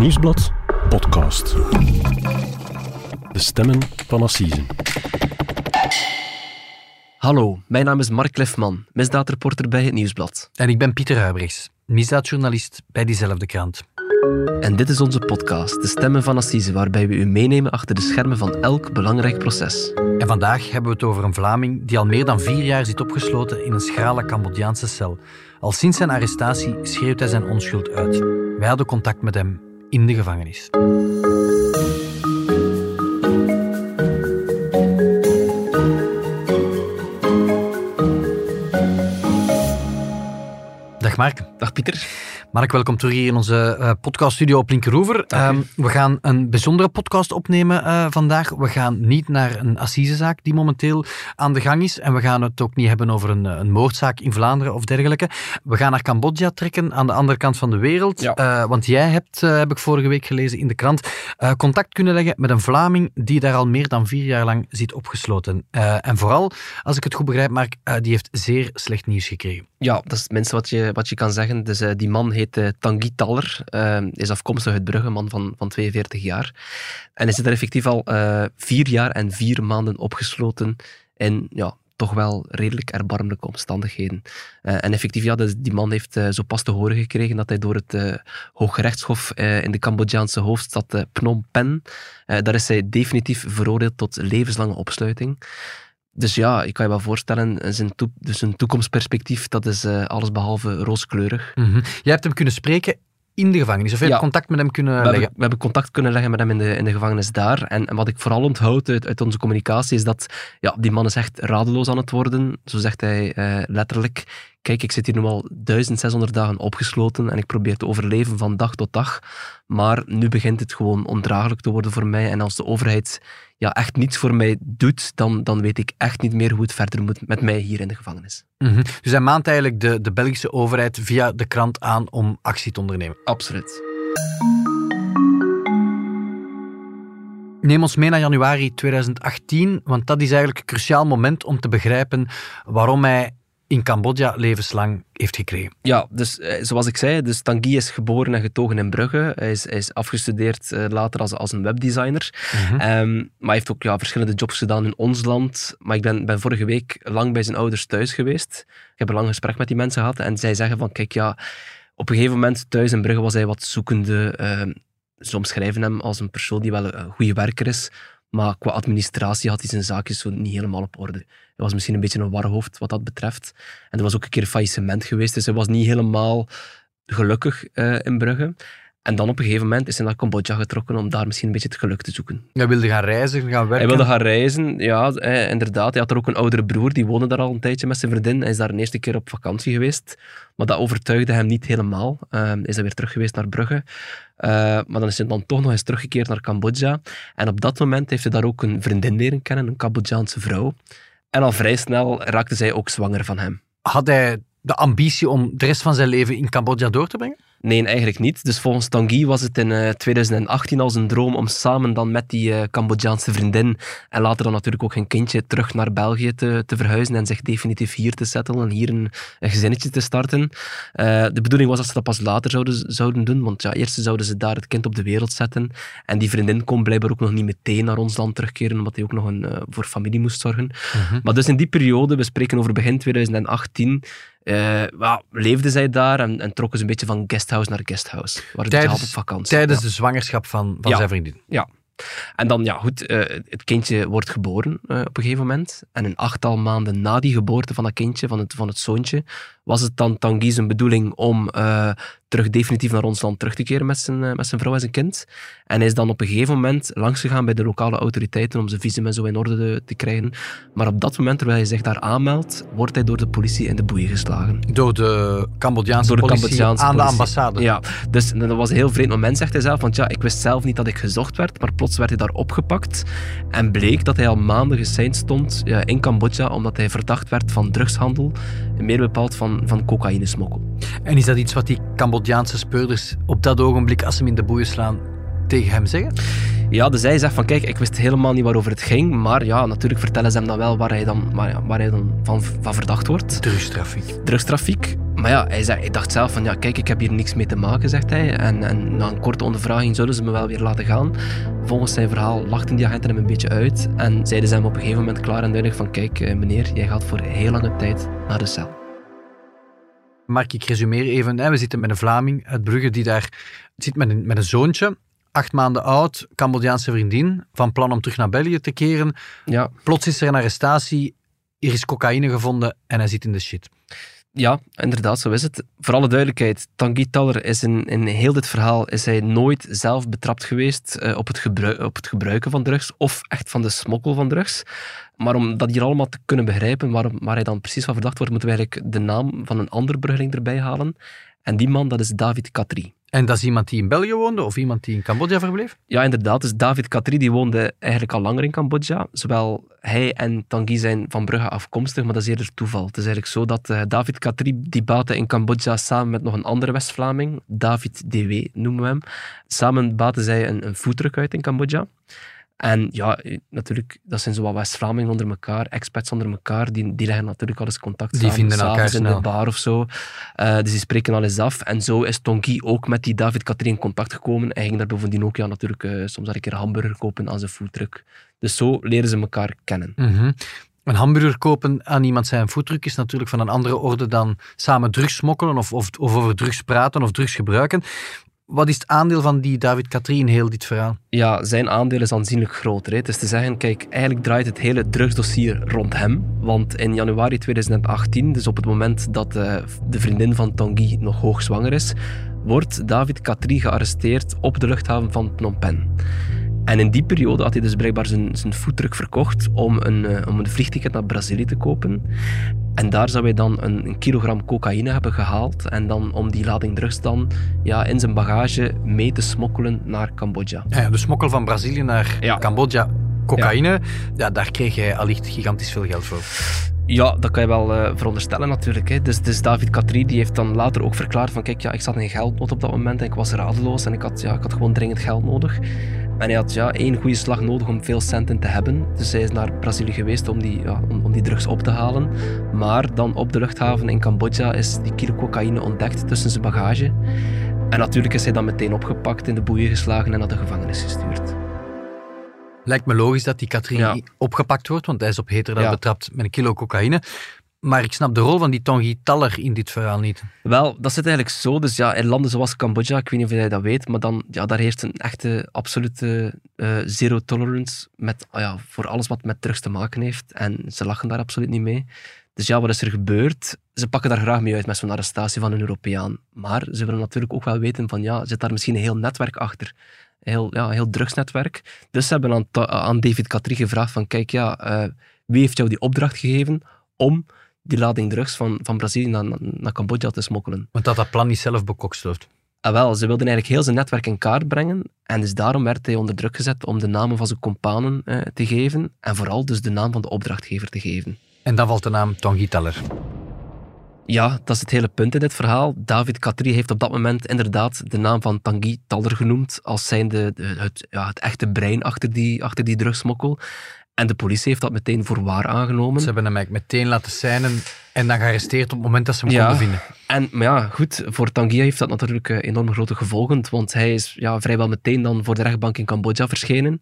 Nieuwsblad podcast. De stemmen van Assisen. Hallo, mijn naam is Mark Lefman, misdaadreporter bij het Nieuwsblad. En ik ben Pieter Huibrechts, misdaadjournalist bij diezelfde krant. En dit is onze podcast, De Stemmen van Assise, waarbij we u meenemen achter de schermen van elk belangrijk proces. En vandaag hebben we het over een Vlaming die al meer dan vier jaar zit opgesloten in een schrale Cambodjaanse cel. Al sinds zijn arrestatie schreeuwt hij zijn onschuld uit. Wij hadden contact met hem in de gevangenis. Dag Mark. Dag Pieter. Mark, welkom terug hier in onze uh, podcaststudio op Linkeroever. Um, we gaan een bijzondere podcast opnemen uh, vandaag. We gaan niet naar een assisezaak die momenteel aan de gang is. En we gaan het ook niet hebben over een, een moordzaak in Vlaanderen of dergelijke. We gaan naar Cambodja trekken, aan de andere kant van de wereld. Ja. Uh, want jij hebt, heb ik vorige week gelezen in de krant, contact kunnen leggen met een Vlaming die daar al meer dan vier jaar lang zit opgesloten. en vooral, als ik het goed begrijp, Mark, die heeft zeer slecht nieuws gekregen. Ja, dat is het minste wat je, wat je kan zeggen. Dus die man heet uh, Tanguy Taller, uh, is afkomstig uit Brugge, man van, van 42 jaar. En hij er effectief al uh, vier jaar en vier maanden opgesloten in ja, toch wel redelijk erbarmelijke omstandigheden. Uh, en effectief, ja, dus die man heeft zo pas te horen gekregen dat hij door het Hooggerechtshof in de Cambodjaanse hoofdstad Phnom Penh, daar is hij definitief veroordeeld tot levenslange opsluiting. Dus ja, ik kan je wel voorstellen, zijn, toe, dus zijn toekomstperspectief, dat is uh, alles behalve rooskleurig. Mm -hmm. Jij hebt hem kunnen spreken in de gevangenis, of je ja. hebt contact met hem kunnen we leggen? Hebben, we hebben contact kunnen leggen met hem in de, in de gevangenis daar. En, en wat ik vooral onthoud uit, uit, onze communicatie is dat ja, die man is echt radeloos aan het worden. Zo zegt hij uh, letterlijk. Kijk, ik zit hier nu al 1600 dagen opgesloten en ik probeer te overleven van dag tot dag. Maar nu begint het gewoon ondraaglijk te worden voor mij. En als de overheid ja, echt niets voor mij doet, dan, dan weet ik echt niet meer hoe het verder moet met mij hier in de gevangenis. Mm -hmm. Dus hij maant eigenlijk de, de Belgische overheid via de krant aan om actie te ondernemen? Absoluut. Neem ons mee naar januari 2018, want dat is eigenlijk een cruciaal moment om te begrijpen waarom hij in Cambodja levenslang heeft gekregen. Ja, dus eh, zoals ik zei, dus Tanguy is geboren en getogen in Brugge. Hij is, hij is afgestudeerd uh, later als, als een webdesigner. Mhm. Mm -hmm. um, maar hij heeft ook ja, verschillende jobs gedaan in ons land. Maar ik ben, ben vorige week lang bij zijn ouders thuis geweest. Ik heb een lang gesprek met die mensen gehad. En zij zeggen van, kijk ja, op een gegeven moment thuis in Brugge was hij wat zoekende. Uh, ze omschrijven hem als een persoon die wel een goede werker is. Maar qua administratie had hij zijn zaakjes zo niet helemaal op orde. Hij was misschien een beetje een warhoofd wat dat betreft. En er was ook een keer faillissement geweest, dus hij was niet helemaal gelukkig uh, in Brugge. En dan op een gegeven moment is hij naar Cambodja getrokken om daar misschien een beetje het geluk te zoeken. Hij wilde gaan reizen, gaan werken? Hij wilde gaan reizen, ja, hij, inderdaad. Hij had er ook een oudere broer, die woonde daar al een tijdje met zijn vriendin. Hij is daar een eerste keer op vakantie geweest. Maar dat overtuigde hem niet helemaal. Uh, hij is dan weer terug geweest naar Brugge. Uh, maar dan is hij dan toch nog eens teruggekeerd naar Cambodja. En op dat moment heeft hij daar ook een vriendin leren kennen, een Cambodjaanse vrouw. En al vrij snel raakte zij ook zwanger van hem. Had hij de ambitie om de rest van zijn leven in Cambodja door te brengen? Nee, eigenlijk niet. Dus volgens Tanguy was het in uh, 2018 al zijn droom om samen dan met die uh, Cambodjaanse vriendin en later dan natuurlijk ook een kindje terug naar België te, te verhuizen en zich definitief hier te settelen en hier een, een gezinnetje te starten. Uh, de bedoeling was dat ze dat pas later zouden, zouden doen, want ja, eerst zouden ze daar het kind op de wereld zetten en die vriendin kon blijkbaar ook nog niet meteen naar ons land terugkeren, omdat hij ook nog een, voor familie moest zorgen. Mhm. Maar dus in die periode, we spreken over begin 2018, uh, well, leefden zij daar en, en, trokken ze een beetje van guesthouse naar guesthouse. Waren tijdens, op vakantie. Tijdens ja. de zwangerschap van, van ja. zijn vriendin. Ja. En dan, ja, goed, uh, het kindje wordt geboren uh, op een gegeven moment. En een achttal maanden na die geboorte van dat kindje, van het, van het zoontje, was het dan Tanguy zijn bedoeling om uh, terug definitief naar ons land terug te keren met zijn, met zijn vrouw en zijn kind. En hij is dan op een gegeven moment langsgegaan bij de lokale autoriteiten om zijn visum en zo in orde te, te krijgen. Maar op dat moment, terwijl hij zich daar aanmeldt, wordt hij door de politie in de boeien geslagen. Door de Cambodjaanse door de politie Cambodjaanse aan politie. de ambassade? Ja, dus dat was een heel vreemd moment, zegt hij zelf. Want ja, ik wist zelf niet dat ik gezocht werd, maar plots werd hij daar opgepakt. En bleek dat hij al maanden geseind stond ja, in Cambodja, omdat hij verdacht werd van drugshandel. Meer bepaald van, van cocaïnesmokkel. En is dat iets wat die Cambodjaanse speurders op dat ogenblik, als ze hem in de boeien slaan, tegen hem zeggen? Ja, dus hij zegt van kijk, ik wist helemaal niet waarover het ging, maar ja, natuurlijk vertellen ze hem dan wel waar hij dan, waar, waar hij dan van, van verdacht wordt. Drugstrafiek. Drugstrafiek. Maar ja, hij, zei, hij dacht zelf van, ja, kijk, ik heb hier niks mee te maken, zegt hij. En, en na een korte ondervraging zouden ze me wel weer laten gaan. Volgens zijn verhaal lachten die agenten hem een beetje uit en zeiden ze hem op een gegeven moment klaar en duidelijk van, kijk, eh, meneer, jij gaat voor heel lange tijd naar de cel. Mark, ik resumeer even. Hè. We zitten met een Vlaming uit Brugge die daar zit met een, met een zoontje, acht maanden oud, Cambodjaanse vriendin, van plan om terug naar België te keren. Ja, Plots is er een arrestatie, er is cocaïne gevonden en hij zit in de shit. Ja, inderdaad, zo is het. Voor alle duidelijkheid, Tanguy Taller is in, in heel dit verhaal is hij nooit zelf betrapt geweest eh, op, het gebruik, op het gebruiken van drugs of echt van de smokkel van drugs. Maar om dat hier allemaal te kunnen begrijpen, waar, waar hij dan precies van verdacht wordt, moeten we eigenlijk de naam van een ander bruggeling erbij halen. En die man, dat is David Katri. En dat is iemand die in België woonde of iemand die in Cambodja verbleef? Ja, inderdaad. Dus David Katri die woonde eigenlijk al langer in Cambodja. Zowel hij en Tanguy zijn van Brugge afkomstig, maar dat is eerder toeval. Het is eigenlijk zo dat eh, David Katri die baatte in Cambodja samen met nog een andere West-Vlaming, David DW noemen we hem. Samen baten zij een, een uit in Cambodja. En ja, eh, natuurlijk, dat zijn zo wat West-Vlamingen onder elkaar, expats onder elkaar, die, die leggen natuurlijk al eens contact Die samen, vinden elkaar in de bar of zo. Eh, dus die spreken al eens af. En zo is Tonki ook met die David Katrin in contact gekomen. Hij ging daar bovendien ook ja, natuurlijk eh, soms een keer hamburger kopen aan zijn foodtruck. Dus zo leren ze elkaar kennen. Mhm. Een hamburger kopen aan iemand zijn voetdruk is natuurlijk van een andere orde dan samen drugs smokkelen of, of, of over drugs praten of drugs gebruiken. Wat is het aandeel van die David Katri in heel dit verhaal? Ja, zijn aandeel is aanzienlijk groter. Hè. Het is te zeggen, kijk, eigenlijk draait het hele drugsdossier rond hem. Want in januari 2018, dus op het moment dat eh, de vriendin van Tanguy nog hoogzwanger is, wordt David Katri gearresteerd op de luchthaven van Phnom Penh. En in die periode had hij dus blijkbaar zijn, zijn foodtruck verkocht om een, eh, om een vliegticket naar Brazilië te kopen. En daar zou hij dan een, een kilogram cocaïne hebben gehaald. En dan om die lading drugs dan ja, in zijn bagage mee te smokkelen naar Cambodja. Ja, de smokkel van Brazilië naar Ja. Cambodja, cocaïne, ja. daar kreeg hij allicht gigantisch veel geld voor. Ja, dat kan je wel eh, veronderstellen natuurlijk. Hè. Dus, dus David Katri die heeft dan later ook verklaard van kijk, ja, ik zat in geldnood op dat moment en ik was radeloos en ik had, ja, ik had gewoon dringend geld nodig. En hij had ja, één goede slag nodig om veel centen te hebben. Dus hij is naar Brazilië geweest om die, ja, om, om die drugs op te halen. Maar dan op de luchthaven in Cambodja is die kilo cocaïne ontdekt tussen zijn bagage. En natuurlijk is hij dan meteen opgepakt, in de boeien geslagen en naar de gevangenis gestuurd. Lijkt me logisch dat die Katri Ja. opgepakt wordt, want hij is op heterdaad Ja. betrapt met een kilo cocaïne. Maar ik snap de rol van die Tanguy Taller in dit verhaal niet. Wel, dat zit eigenlijk zo. Dus ja, in landen zoals Cambodja, ik weet niet of jij dat weet, maar dan, ja, daar heerst een echte, absolute eh, zero tolerance met, ah ja, voor alles wat met drugs te maken heeft. En ze lachen daar absoluut niet mee. Dus ja, wat is er gebeurd? Ze pakken daar graag mee uit met zo'n arrestatie van een Europeaan. Maar ze willen natuurlijk ook wel weten van, ja, zit daar misschien een heel netwerk achter? Een heel, ja, heel drugsnetwerk. Dus ze hebben aan, aan David Katri gevraagd van, kijk, ja, eh, wie heeft jou die opdracht gegeven om die lading drugs van, van Brazilië naar, naar, Cambodja te smokkelen. Want dat dat plan niet zelf bekokst wordt. Ah, wel, ze wilden eigenlijk heel zijn netwerk in kaart brengen. En dus daarom werd hij onder druk gezet om de namen van zijn companen eh, te geven. En vooral dus de naam van de opdrachtgever te geven. En dan valt de naam Tanguy Taller. Ja, dat is het hele punt in dit verhaal. David Katri heeft op dat moment inderdaad de naam van Tanguy Taller genoemd als zijnde de, het, ja, het echte brein achter die, achter die drugsmokkel. En de politie heeft dat meteen voor waar aangenomen. Ze hebben hem eigenlijk meteen laten seinen en dan gearresteerd op het moment dat ze hem Ja. konden vinden. En, maar ja, goed, voor Tanguy heeft dat natuurlijk eh, enorm grote gevolgen, want hij is ja, vrijwel meteen dan voor de rechtbank in Cambodja verschenen.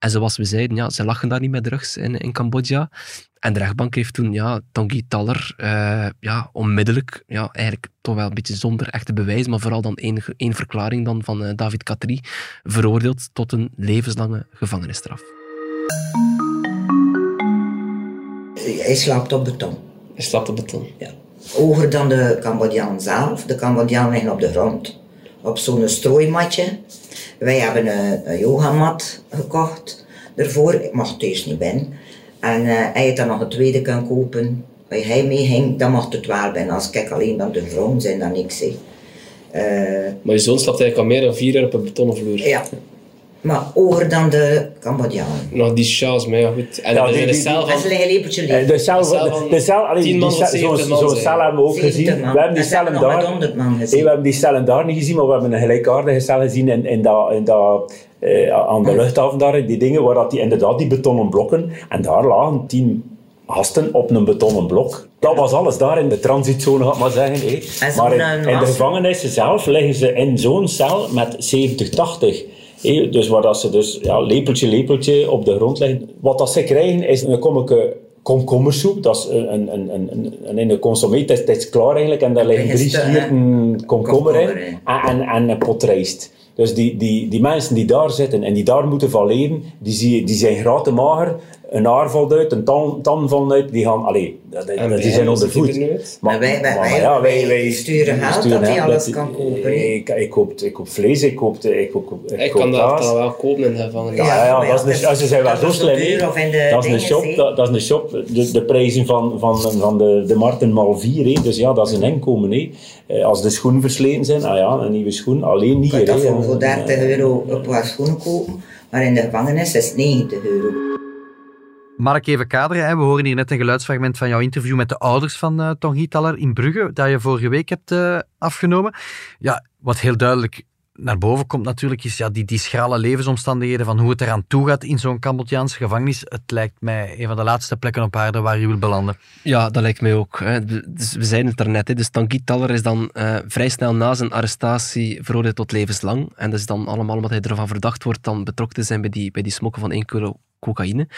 En zoals we zeiden, ja, ze lachen daar niet met drugs in, in Cambodja. En de rechtbank heeft toen ja, Tanguy Taller eh, ja, onmiddellijk, ja, eigenlijk toch wel een beetje zonder echte bewijs, maar vooral dan één, één verklaring dan van eh, David Katri, veroordeeld tot een levenslange gevangenisstraf. Hij slaapt op beton. Hij slaapt op beton. Ja. Hoger dan de Cambodjaan zelf. De Cambodjaan liggen op de grond. Op zo'n strooimatje. Wij hebben een, een yogamat gekocht. Daarvoor, ik mag thuis niet binnen. En eh, hij had dan nog een tweede kunnen kopen. Waar hij mee ging, dan mocht het wel binnen. Als ik alleen dan de grond zijn, dan niks. Eh, Maar je zoon slaapt eigenlijk al meer dan vier jaar op een betonnen vloer. ja. Maar hoger dan de Cambodjaan. Nog die sjaals, maar ja goed. En Ja, er die- cel van... De cel, de, van de cel, allee, 10 die man cel- of zo'n 70 man zo'n zijn. cel hebben we ook 70 gezien. man. We hebben die cellen daar... 100 man Nee, gezien. we hebben die cellen daar niet gezien, maar we hebben een gelijkaardige cel gezien in, in dat, in dat, eh, aan de luchthaven daar, die dingen, waar dat die, inderdaad die betonnen blokken, en daar lagen tien gasten op een betonnen blok. Dat was alles daar in de transitzone, ik maar zeggen. ze Maar in, de gevangenissen zelf liggen ze in zo'n cel met 70, 80. Dus waar dat ze dus ja, lepeltje, lepeltje op de grond liggen. Wat dat ze krijgen is een komkommersoep. Dat is een, een, een, een, in de consommé. Het is, klaar eigenlijk. En daar liggen drie slierten komkommer in. En, en, en een pot rijst. Dus die, die, die mensen die daar zitten en die daar moeten van leven, die, zie, die zijn graten mager. Een haar valt uit, een tand, tand valt uit. Die gaan, allee, dat- dat- En die zijn onder voet. er nu uit? Maar wij- wij- wij- wij sturen geld dat hij alles kan kopen? Ik, ik, koop, ik koop vlees, ik koop, ik koop, ik Ik koop kan dat dan wel kopen in de gevangenis. Ja, ja, maar dat is een, ze zijn wel zo slim. duur, hè. of in de Dat is een shop, dat, dat is een shop. De, de prijzen van, van, van de, de markten mal vier. Dus ja, dat is een inkomen. hè. Eh, Als de schoenen versleten zijn, ah ja, een nieuwe schoen, alleen niet Je kan voor 30 euro een paar schoenen kopen, maar in de gevangenis is het 90 euro. Mark, even kaderen. We horen hier net een geluidsfragment van jouw interview met de ouders van eh Tanguy Taller in Brugge, dat je vorige week hebt eh, afgenomen. Ja, wat heel duidelijk naar boven komt natuurlijk, is ja, die, die schrale levensomstandigheden van hoe het eraan toe gaat in zo'n Cambodjaanse gevangenis. Het lijkt mij een van de laatste plekken op aarde waar je wil belanden. Ja, dat lijkt mij ook. Hè. Dus we zeiden het daarnet. Hè. Dus Tanguy Taller is dan eh, vrij snel na zijn arrestatie veroordeeld tot levenslang. En dat is dan allemaal omdat hij ervan verdacht wordt dan betrokken te zijn bij die, bij die smokken van 1 kilo cocaïne.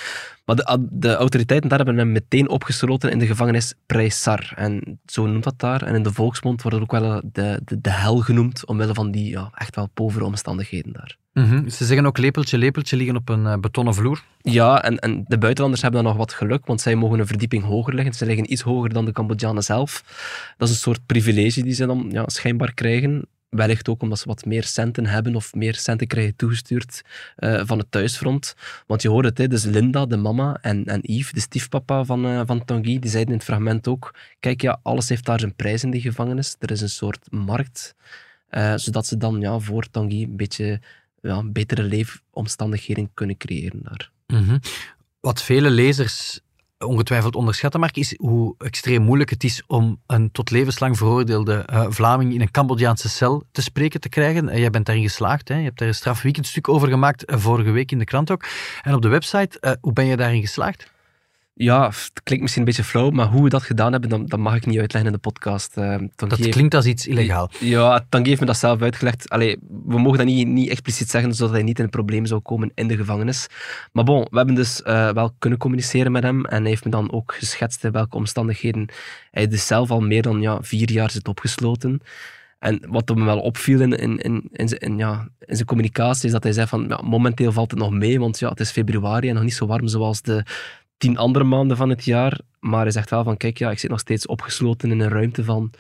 Maar de, de autoriteiten daar hebben hem meteen opgesloten in de gevangenis Preissar. En zo noemt dat daar. En in de volksmond wordt het ook wel de, de, de hel genoemd, omwille van die ja, echt wel povere omstandigheden daar. Mhm. Ze zeggen ook lepeltje, lepeltje liggen op een eh, betonnen vloer. Ja, en, en de buitenlanders hebben dan nog wat geluk, want zij mogen een verdieping hoger liggen. Ze liggen iets hoger dan de Cambodjanen zelf. Dat is een soort privilege die ze dan ja, schijnbaar krijgen. Wellicht ook omdat ze wat meer centen hebben of meer centen krijgen toegestuurd eh, van het thuisfront. Want je hoort het, hè, dus Linda, de mama, en, en Yves, de stiefpapa van, eh van Tanguy, die zeiden in het fragment ook, kijk ja, alles heeft daar zijn prijs in die gevangenis. Er is een soort markt, eh, zodat ze dan ja, voor Tanguy een beetje ja, betere leefomstandigheden kunnen creëren daar. Mhm. Wat vele lezers ongetwijfeld onderschatten, Mark, is hoe extreem moeilijk het is om een tot levenslang veroordeelde eh, Vlaming in een Cambodjaanse cel te spreken te krijgen. En jij bent daarin geslaagd. Hè? Je hebt daar een strafweekendstuk over gemaakt, eh, vorige week in de krant ook. En op de website, eh, hoe ben je daarin geslaagd? Ja, het klinkt misschien een beetje flauw, maar hoe we dat gedaan hebben, dat, dat mag ik niet uitleggen in de podcast. Eh, Dat heeft- klinkt als iets illegaal. Ja, Tanguy heeft me dat zelf uitgelegd. Allee, we mogen dat niet, niet expliciet zeggen, zodat hij niet in een probleem zou komen in de gevangenis. Maar bon, we hebben dus eh, wel kunnen communiceren met hem en hij heeft me dan ook geschetst in welke omstandigheden hij dus zelf al meer dan ja, vier jaar zit opgesloten. En wat me wel opviel in, in, in, in, zijn- in, ja, in zijn communicatie is dat hij zei van ja, momenteel valt het nog mee, want ja, het is februari en nog niet zo warm zoals de tien andere maanden van het jaar. Maar hij zegt wel van kijk, ja, ik zit nog steeds opgesloten in een ruimte van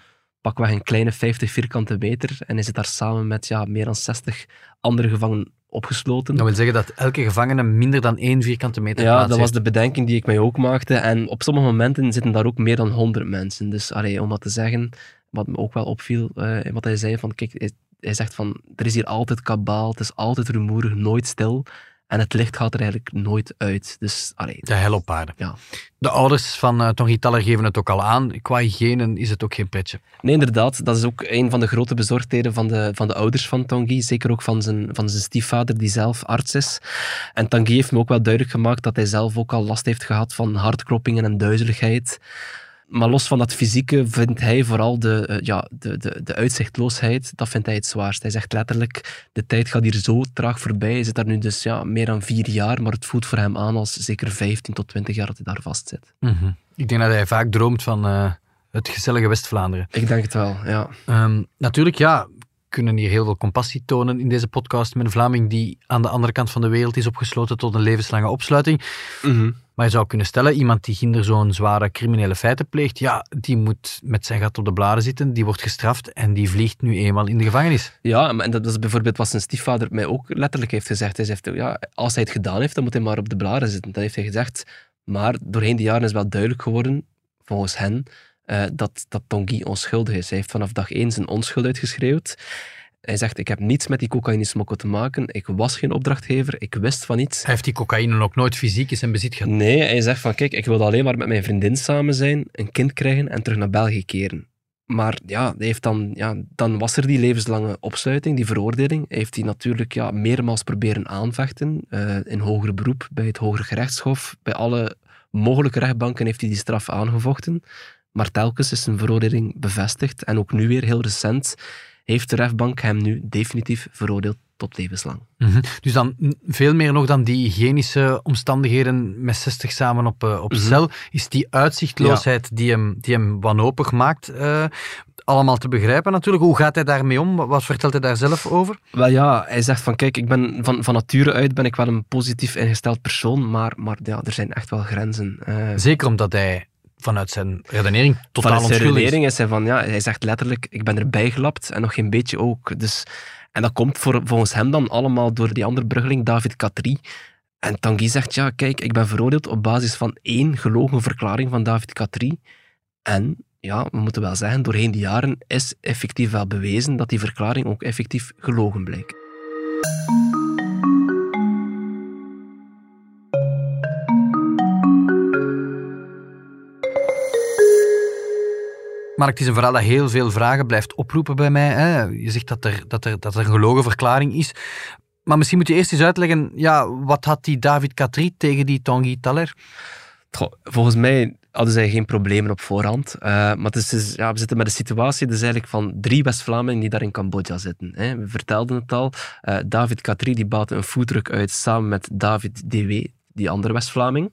pakweg een kleine 50 vierkante meter. En hij zit daar samen met ja, meer dan 60 andere gevangenen opgesloten. Dat wil zeggen dat elke gevangene minder dan één vierkante meter Ja, dat was de bedenking die ik mij ook maakte. En op sommige momenten zitten daar ook meer dan 100 mensen. Dus allee, om dat te zeggen, wat me ook wel opviel, eh, wat hij zei, van kijk, hij, hij zegt van, er is hier altijd kabaal, het is altijd rumoerig, nooit stil. En het licht gaat er eigenlijk nooit uit. Dus, allee, De hel op aarde. Ja. De ouders van uh, Tongi Taller geven het ook al aan. Qua hygiëne is het ook geen pretje. Nee, inderdaad. Dat is ook een van de grote bezorgdheden van de, van de ouders van Tanguy. Zeker ook van zijn, van zijn stiefvader, die zelf arts is. En Tanguy heeft me ook wel duidelijk gemaakt dat hij zelf ook al last heeft gehad van hartkloppingen en duizeligheid. Maar los van dat fysieke vindt hij vooral de, uh, ja, de, de, de uitzichtloosheid, dat vindt hij het zwaarst. Hij zegt letterlijk, de tijd gaat hier zo traag voorbij. Hij zit daar nu dus ja, meer dan vier jaar, maar het voelt voor hem aan als zeker 15 tot 20 jaar dat hij daar vastzit. Mm -hmm. Ik denk dat hij vaak droomt van uh, het gezellige West-Vlaanderen. Ik denk het wel, ja. Um, natuurlijk, ja, kunnen hier heel veel compassie tonen in deze podcast met een Vlaming die aan de andere kant van de wereld is opgesloten tot een levenslange opsluiting. Mm -hmm. Maar je zou kunnen stellen, iemand die ginder zo'n zware criminele feiten pleegt, ja, die moet met zijn gat op de blaren zitten, die wordt gestraft en die vliegt nu eenmaal in de gevangenis. Ja, en dat is bijvoorbeeld wat zijn stiefvader mij ook letterlijk heeft gezegd. Hij zegt, ja, als hij het gedaan heeft, dan moet hij maar op de blaren zitten. Dat heeft hij gezegd. Maar doorheen de jaren is wel duidelijk geworden, volgens hen, uh, dat, dat Tanguy onschuldig is. Hij heeft vanaf dag één zijn onschuld uitgeschreeuwd. Hij zegt, ik heb niets met die cocaïnesmokkel te maken. Ik was geen opdrachtgever. Ik wist van niets. Hij heeft die cocaïne ook nooit fysiek in zijn bezit gehad. Nee, hij zegt van, kijk, ik wilde alleen maar met mijn vriendin samen zijn, een kind krijgen en terug naar België keren. Maar ja, hij heeft dan, ja, dan was er die levenslange opsluiting, die veroordeling. Hij heeft die natuurlijk ja, meermaals proberen aanvechten. Uh, in hoger beroep, bij het Hoger Gerechtshof. Bij alle mogelijke rechtbanken heeft hij die straf aangevochten. Maar telkens is zijn veroordeling bevestigd en ook nu weer heel recent heeft de rechtbank hem nu definitief veroordeeld tot levenslang. Mhm. Dus dan veel meer nog dan die hygiënische omstandigheden met 60 samen op, eh, op Mhm. cel, is die uitzichtloosheid die, hem, die hem wanhopig maakt. eh, allemaal te begrijpen natuurlijk. Hoe gaat hij daarmee om? Wat vertelt hij daar zelf over? Wel ja, hij zegt van kijk, ik ben van, van nature uit ben ik wel een positief ingesteld persoon, maar, maar ja, er zijn echt wel grenzen. Eh, Zeker omdat hij vanuit zijn redenering totaal Vanuit zijn redenering is hij van, ja, hij zegt letterlijk, ik ben erbij gelapt en nog geen beetje ook. Dus, en dat komt voor, volgens hem dan allemaal door die andere bruggeling, David Katri. En Tanguy zegt, ja, kijk, ik ben veroordeeld op basis van één gelogen verklaring van David Katri. En ja, we moeten wel zeggen, doorheen die jaren is effectief wel bewezen dat die verklaring ook effectief gelogen blijkt. Maar het is een verhaal dat heel veel vragen blijft oproepen bij mij. Hè. Je zegt dat er, dat, er, dat er een gelogen verklaring is. Maar misschien moet je eerst eens uitleggen, ja, wat had die David Katri tegen die Tanguy Taller? Volgens mij hadden zij geen problemen op voorhand. Eh, maar het is, dus- ja, we zitten met een situatie dus eigenlijk van drie West-Vlamingen die daar in Cambodja zitten. Hè. We vertelden het al. Eh, David Katri die baatte een foodtruck uit samen met David DW, die andere West-Vlaming.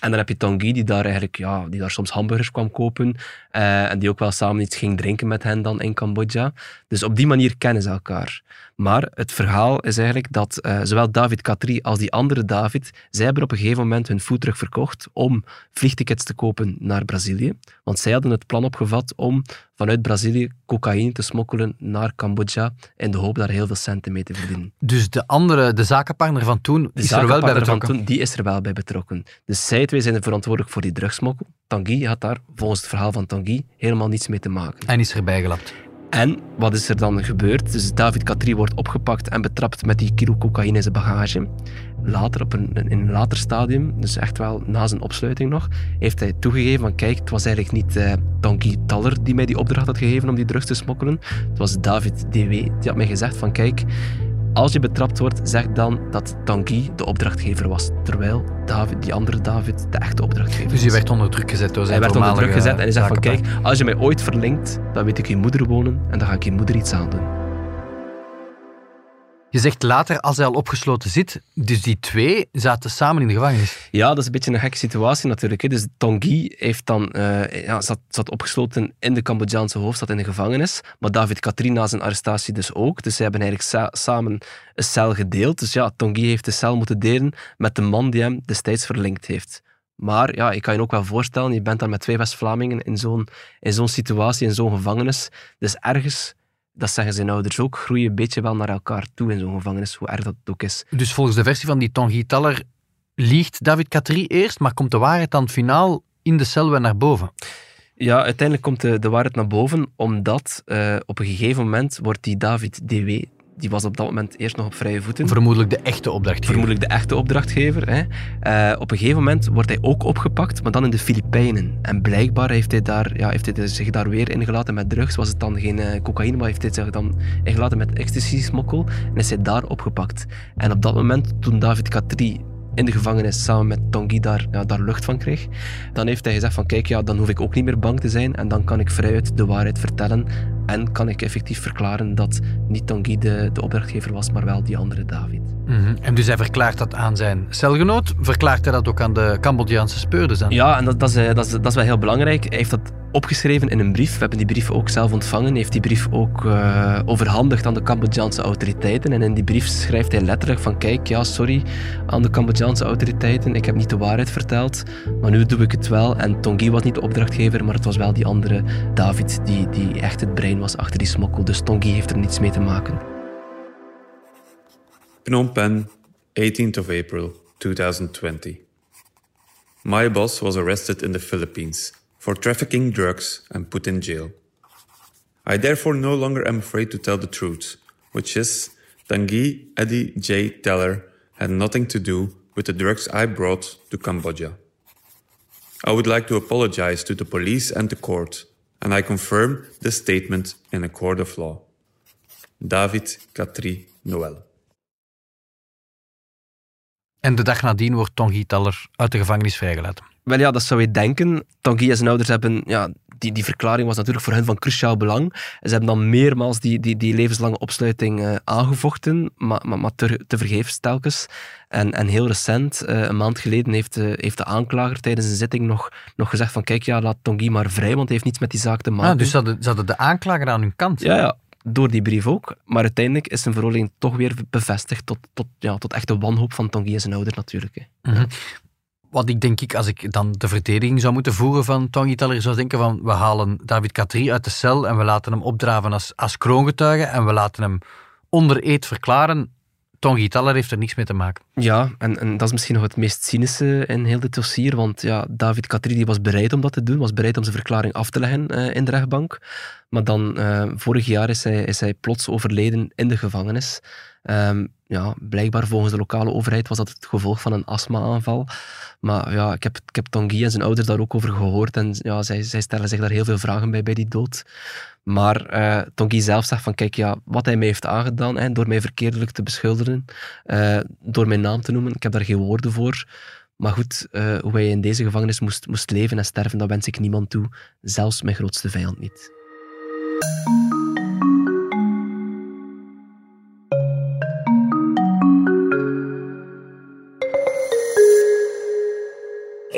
En dan heb je Tanguy, die daar eigenlijk ja, die daar soms hamburgers kwam kopen. eh, en die ook wel samen iets ging drinken met hen dan in Cambodja. Dus op die manier kennen ze elkaar. Maar het verhaal is eigenlijk dat eh, zowel David Katri als die andere David, zij hebben op een gegeven moment hun foodtruck verkocht om vliegtickets te kopen naar Brazilië. Want zij hadden het plan opgevat om vanuit Brazilië cocaïne te smokkelen naar Cambodja in de hoop daar heel veel centen mee te verdienen. Dus de andere, de zakenpartner van toen, De is er wel bij van betrokken. toen, die is er wel bij betrokken. Dus zij twee zijn verantwoordelijk voor die drugsmokkel. Tanguy had daar, volgens het verhaal van Tanguy, helemaal niets mee te maken. En is erbij gelapt. En wat is er dan gebeurd? Dus David Katri wordt opgepakt en betrapt met die kilo cocaïne in zijn bagage. Later, op een, in een later stadium, dus echt wel na zijn opsluiting nog, heeft hij toegegeven van kijk, het was eigenlijk niet eh Tanguy Taller die mij die opdracht had gegeven om die drugs te smokkelen. Het was David DW. Die had mij gezegd van kijk, als je betrapt wordt, zeg dan dat Tanguy de opdrachtgever was. Terwijl David, die andere David de echte opdrachtgever Dus hij was. werd onder druk gezet door zijn Hij werd onder druk gezet en hij zegt van kijk, als je mij ooit verlinkt, dan weet ik je moeder wonen en dan ga ik je moeder iets aan doen. Je zegt later, als hij al opgesloten zit, dus die twee zaten samen in de gevangenis. Ja, dat is een beetje een gekke situatie natuurlijk. Dus Tanguy heeft dan, eh, ja, zat, opgesloten in de Cambodjaanse hoofdstad in de gevangenis. Maar David Katrin na zijn arrestatie dus ook. Dus ze hebben eigenlijk sa- samen een cel gedeeld. Dus ja, Tanguy heeft de cel moeten delen met de man die hem destijds verlinkt heeft. Maar ja, ik kan je ook wel voorstellen, je bent dan met twee West-Vlamingen in zo'n in zo'n situatie, in zo'n gevangenis. Dus ergens, dat zeggen zijn ouders ook, groei je een beetje wel naar elkaar toe in zo'n gevangenis, hoe erg dat ook is. Dus volgens de versie van die Tanguy Taller liegt David Katri eerst, maar komt de waarheid dan finaal in de cel weer naar boven. Ja, uiteindelijk komt de, de waarheid naar boven, omdat eh, op een gegeven moment wordt die David DW, die was op dat moment eerst nog op vrije voeten, Vermoedelijk de echte opdrachtgever. vermoedelijk de echte opdrachtgever. Hè. Eh, op een gegeven moment wordt hij ook opgepakt, maar dan in de Filipijnen. En blijkbaar heeft hij, daar, ja, heeft hij zich daar weer ingelaten met drugs. Was het dan geen eh, cocaïne, maar heeft hij zich dan ingelaten met ecstasy-smokkel. En is hij daar opgepakt. En op dat moment, toen David Katri in de gevangenis samen met Tanguy daar, ja, daar lucht van kreeg, dan heeft hij gezegd van kijk, ja, dan hoef ik ook niet meer bang te zijn en dan kan ik vrijuit de waarheid vertellen en kan ik effectief verklaren dat niet Tanguy de, de opdrachtgever was, maar wel die andere David. Mhm. En dus hij verklaart dat aan zijn celgenoot. Verklaart hij dat ook aan de Cambodjaanse speurders? Ja, en dat, dat, is, eh, dat, is, dat is wel heel belangrijk. Hij heeft dat opgeschreven in een brief. We hebben die brief ook zelf ontvangen. Heeft die brief ook eh, overhandigd aan de Cambodjaanse autoriteiten. En in die brief schrijft hij letterlijk van kijk, ja, sorry aan de Cambodjaanse autoriteiten. Ik heb niet de waarheid verteld, maar nu doe ik het wel. En Tanguy was niet de opdrachtgever, maar het was wel die andere David die, die echt het brein was achter die smokkel. Dus Tanguy heeft er niets mee te maken. Phnom Penh, 18th of April 2020. My boss was arrested in the Philippines for trafficking drugs and put in jail. I therefore no longer am afraid to tell the truth, which is Tanguy Eddie J. Teller had nothing to do with the drugs I brought to Cambodia. I would like to apologize to the police and the court, and I confirm this statement in a court of law. David Katri Noël. En de dag nadien wordt Tanguy Taller uit de gevangenis vrijgelaten. Wel ja, dat zou je denken. Tanguy en zijn ouders hebben... Ja, die, die verklaring was natuurlijk voor hen van cruciaal belang. Ze hebben dan meermaals die, die, die levenslange opsluiting eh, aangevochten, maar, maar, maar te, te vergeefs telkens. En, en heel recent, eh, een maand geleden, heeft de, heeft de aanklager tijdens een zitting nog, nog gezegd van kijk, ja, laat Tanguy maar vrij, want hij heeft niets met die zaak te maken. Ah, dus ze hadden, ze hadden de aanklager aan hun kant. Ja, ja, door die brief ook. Maar uiteindelijk is zijn veroordeling toch weer bevestigd tot, tot, ja, tot echte wanhoop van Tanguy en zijn ouder natuurlijk. Hè. Mhm. Wat ik denk ik, als ik dan de verdediging zou moeten voeren van Tanguy Teller, zou denken van we halen David Katri uit de cel en we laten hem opdraven als, als kroongetuige en we laten hem onder eed verklaren. Tanguy Teller heeft er niks mee te maken. Ja, en, en dat is misschien nog het meest cynische in heel dit dossier, want ja, David Katri die was bereid om dat te doen, was bereid om zijn verklaring af te leggen eh, in de rechtbank. Maar dan, eh, vorig jaar is hij, is hij plots overleden in de gevangenis. Ehm, ja, blijkbaar volgens de lokale overheid was dat het gevolg van een astma-aanval. Maar ja, ik heb, ik heb Tanguy en zijn ouders daar ook over gehoord en ja, zij, zij stellen zich daar heel veel vragen bij, bij die dood. Maar uh, Tanguy zelf zegt van, kijk, ja, wat hij mij heeft aangedaan, hè, door mij verkeerdelijk te beschuldigen, uh, door mijn naam te noemen, ik heb daar geen woorden voor. Maar goed, uh, hoe hij in deze gevangenis moest, moest leven en sterven, dat wens ik niemand toe. Zelfs mijn grootste vijand niet.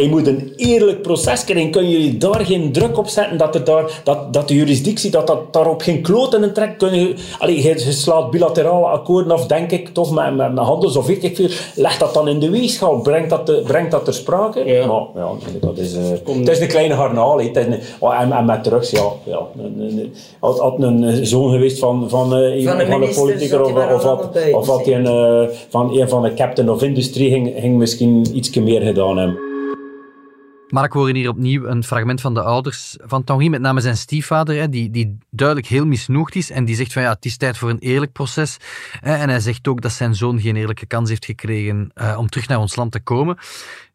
Je moet een eerlijk proces krijgen. Kun je daar geen druk op zetten dat, er daar, dat, dat de juridictie dat, dat daarop geen kloten in trekt? Kun je, allee, je, je slaat bilaterale akkoorden af, denk ik, toch met, met, met handels of weet ik veel. Leg dat dan in de weegschaal. Brengt dat, te, brengt dat ter sprake? Ja. Maar, ja, dat is, uh, het is een kleine garnaal. hè. Het is een- oh, en, en met drugs, ja. ja. Had, had een zoon geweest van, van, eh, een, Van de van een zat of, of, had, of had hij een, eh, van een van de captain of industry ging, ging misschien iets meer gedaan hebben. Maar ik hoor hier opnieuw een fragment van de ouders van Tanguy, met name zijn stiefvader, die, die duidelijk heel misnoegd is en die zegt van ja, het is tijd voor een eerlijk proces. En hij zegt ook dat zijn zoon geen eerlijke kans heeft gekregen eh, om terug naar ons land te komen.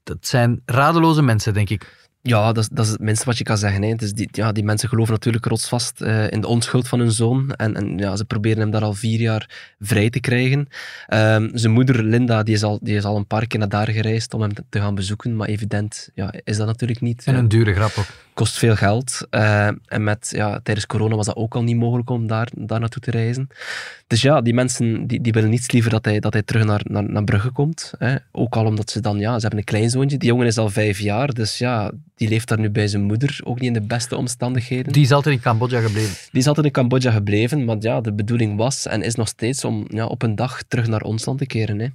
Dat zijn radeloze mensen, denk ik. Ja, dat is, dat is het minste wat je kan zeggen. Hè. Dus die, ja, die mensen geloven natuurlijk rotsvast eh, in de onschuld van hun zoon. En, en ja, ze proberen hem daar al vier jaar vrij te krijgen. Ehm, zijn moeder, Linda, die is, al, die is al een paar keer naar daar gereisd om hem te, te gaan bezoeken. Maar evident ja, is dat natuurlijk niet. En Eh, een dure grap ook. kost veel geld. Eh, en met, ja, tijdens corona was dat ook al niet mogelijk om daar, daar naartoe te reizen. Dus ja, die mensen die, die willen niets liever dat hij, dat hij terug naar, naar, naar Brugge komt. Hè. Ook al omdat ze dan, ja, ze hebben een kleinzoontje. Die jongen is al vijf jaar, dus ja, die leeft daar nu bij zijn moeder. Ook niet in de beste omstandigheden. Die is altijd in Cambodja gebleven. Die is altijd in Cambodja gebleven, maar ja, de bedoeling was en is nog steeds om ja, op een dag terug naar ons land te keren. Hè.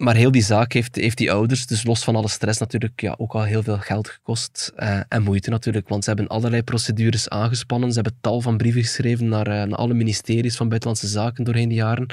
Maar heel die zaak heeft, heeft die ouders, dus los van alle stress natuurlijk, ja, ook al heel veel geld gekost. eh, en moeite natuurlijk, want ze hebben allerlei procedures aangespannen. Ze hebben tal van brieven geschreven naar, eh, naar alle ministeries van Buitenlandse Zaken doorheen de jaren.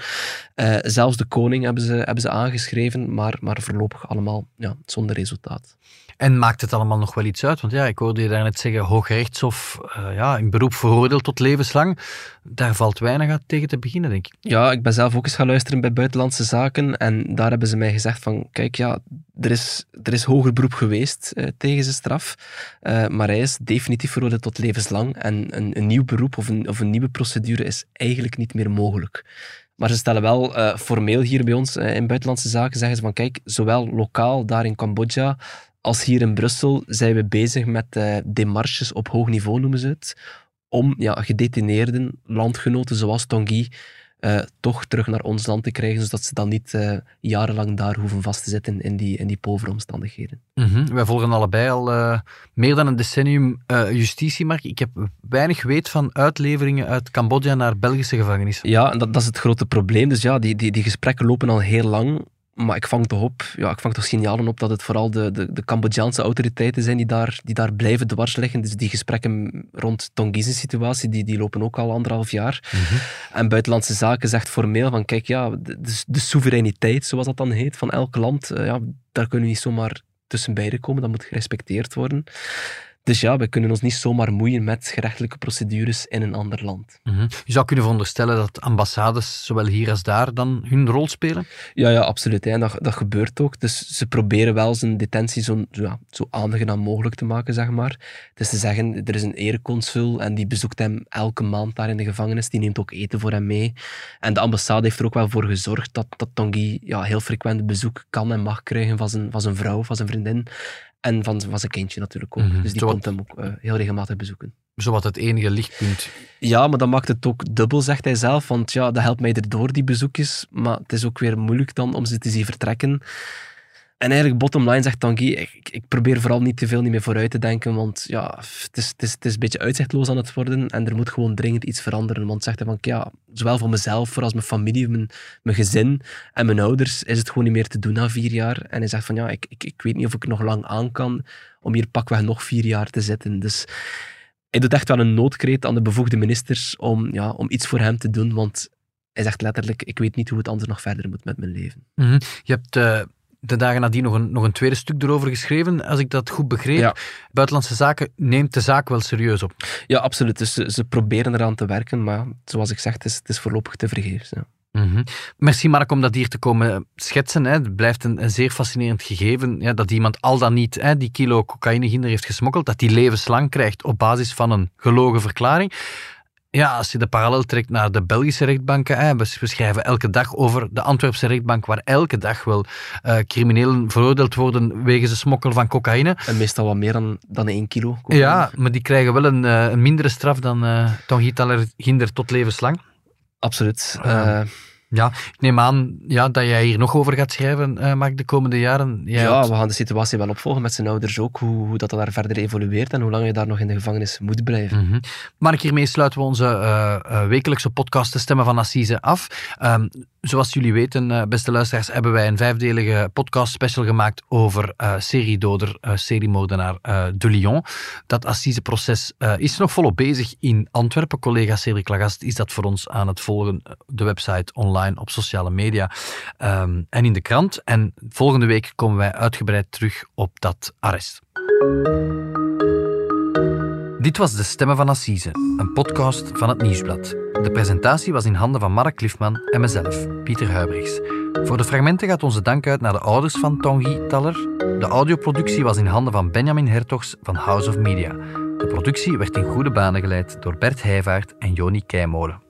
Eh, zelfs de koning hebben ze, hebben ze aangeschreven, maar, maar voorlopig allemaal ja, zonder resultaat. En maakt het allemaal nog wel iets uit? Want ja, ik hoorde je daarnet zeggen, Hooggerechtshof, eh ja, in beroep veroordeeld tot levenslang. Daar valt weinig aan tegen te beginnen, denk ik. Ja, ik ben zelf ook eens gaan luisteren bij Buitenlandse Zaken en daar hebben ze mij gezegd van, kijk, ja, er is, er is hoger beroep geweest eh, tegen zijn straf, eh, maar hij is definitief veroordeeld tot levenslang en een, een nieuw beroep of een, of een nieuwe procedure is eigenlijk niet meer mogelijk. Maar ze stellen wel formeel hier bij ons in Buitenlandse Zaken, zeggen ze van, kijk, zowel lokaal daar in Cambodja als hier in Brussel zijn we bezig met eh demarches op hoog niveau, noemen ze het, om ja, gedetineerden, landgenoten zoals Tanguy, eh, toch terug naar ons land te krijgen, zodat ze dan niet eh, jarenlang daar hoeven vast te zitten in die, in die povere omstandigheden. Mhm. Wij volgen allebei al meer dan een decennium justitie, Mark. Ik heb weinig weet van uitleveringen uit Cambodja naar Belgische gevangenissen. Ja, en dat, dat is het grote probleem. Dus ja, die, die, die gesprekken lopen al heel lang. Maar ik vang toch op, ja, ik vang toch signalen op dat het vooral de, de, de Cambodjaanse autoriteiten zijn die daar, die daar blijven dwars liggen. Dus die gesprekken rond Tongiz's situatie, die, die lopen ook al anderhalf jaar. En Buitenlandse Zaken zegt formeel van, kijk, ja, de, de, de soevereiniteit, zoals dat dan heet, van elk land, eh, ja, daar kunnen we niet zomaar tussen beiden komen. Dat moet gerespecteerd worden. Dus ja, we kunnen ons niet zomaar moeien met gerechtelijke procedures in een ander land. Mhm. Je zou kunnen veronderstellen dat ambassades, zowel hier als daar, dan hun rol spelen. Ja, ja, absoluut. Hè. Dat, dat gebeurt ook. Dus ze proberen wel zijn detentie zo, ja, zo aangenaam mogelijk te maken, zeg maar. Dus te zeggen, er is een ereconsul en die bezoekt hem elke maand daar in de gevangenis. Die neemt ook eten voor hem mee. En de ambassade heeft er ook wel voor gezorgd dat, dat Tanguy ja, heel frequent bezoek kan en mag krijgen van zijn, van zijn vrouw, van zijn vriendin. En van, van zijn kindje natuurlijk ook. Mhm. Dus die Zowat- komt hem ook eh, heel regelmatig bezoeken. Zowat het enige lichtpunt. Ja, maar dat maakt het ook dubbel, zegt hij zelf. Want ja, dat helpt mij erdoor, die bezoekjes. Maar het is ook weer moeilijk dan om ze te zien vertrekken. En eigenlijk, bottom line, zegt Tanguy, ik, ik probeer vooral niet te veel niet meer vooruit te denken, want ja, het is, het, is, het is een beetje uitzichtloos aan het worden en er moet gewoon dringend iets veranderen. Want zegt hij van, ja, zowel voor mezelf, voor als mijn familie, mijn, mijn gezin en mijn ouders, is het gewoon niet meer te doen na vier jaar. En hij zegt van, ja, ik, ik, ik weet niet of ik nog lang aan kan om hier pakweg nog vier jaar te zitten. Dus hij doet echt wel een noodkreet aan de bevoegde ministers om, ja, om iets voor hem te doen, want hij zegt letterlijk, ik weet niet hoe het anders nog verder moet met mijn leven. Mhm. Je hebt eh, de dagen nadien nog een, nog een tweede stuk erover geschreven, als ik dat goed begreep. Ja. Buitenlandse Zaken neemt de zaak wel serieus op. Ja, absoluut. Dus ze, ze proberen eraan te werken, maar zoals ik zeg, het is, het is voorlopig te vergeefs. Ja. Mhm. Merci Mark om dat hier te komen schetsen. Hè. Het blijft een, een zeer fascinerend gegeven ja, dat iemand al dan niet hè, die kilo cocaïne ginder heeft gesmokkeld, dat die levenslang krijgt op basis van een gelogen verklaring. Ja, als je de parallel trekt naar de Belgische rechtbanken, hè, we schrijven elke dag over de Antwerpse rechtbank, waar elke dag wel eh, criminelen veroordeeld worden wegens de smokkel van cocaïne. En meestal wat meer dan, dan één kilo. cocaïne. Ja, maar die krijgen wel een, eh, een mindere straf dan uh, Tanguy Ginder tot levenslang. Absoluut. Ja, ik neem aan ja, dat jij hier nog over gaat schrijven, eh Mark, de komende jaren. Jij ja, had- we gaan de situatie wel opvolgen met zijn ouders ook, hoe, hoe dat daar verder evolueert en hoe lang je daar nog in de gevangenis moet blijven. Mhm. Mark, hiermee sluiten we onze eh, eh, wekelijkse podcast De Stemmen van Assise af. Ehm, zoals jullie weten, eh, beste luisteraars, hebben wij een vijfdelige podcast special gemaakt over eh seriedoder, eh, seriemoordenaar eh, De Lyon. Dat Assiseproces is nog volop bezig in Antwerpen. Collega Cedric Lagast is dat voor ons aan het volgen. De website online, op sociale media ehm, en in de krant. En volgende week komen wij uitgebreid terug op dat arrest. Dit was De Stemmen van Assise, een podcast van het Nieuwsblad. De presentatie was in handen van Mark Cliffman en mezelf, Pieter Huibrechts. Voor de fragmenten gaat onze dank uit naar de ouders van Tanguy Taller. De audioproductie was in handen van Benjamin Hertogs van House of Media. De productie werd in goede banen geleid door Bert Heijvaart en Joni Keimolen.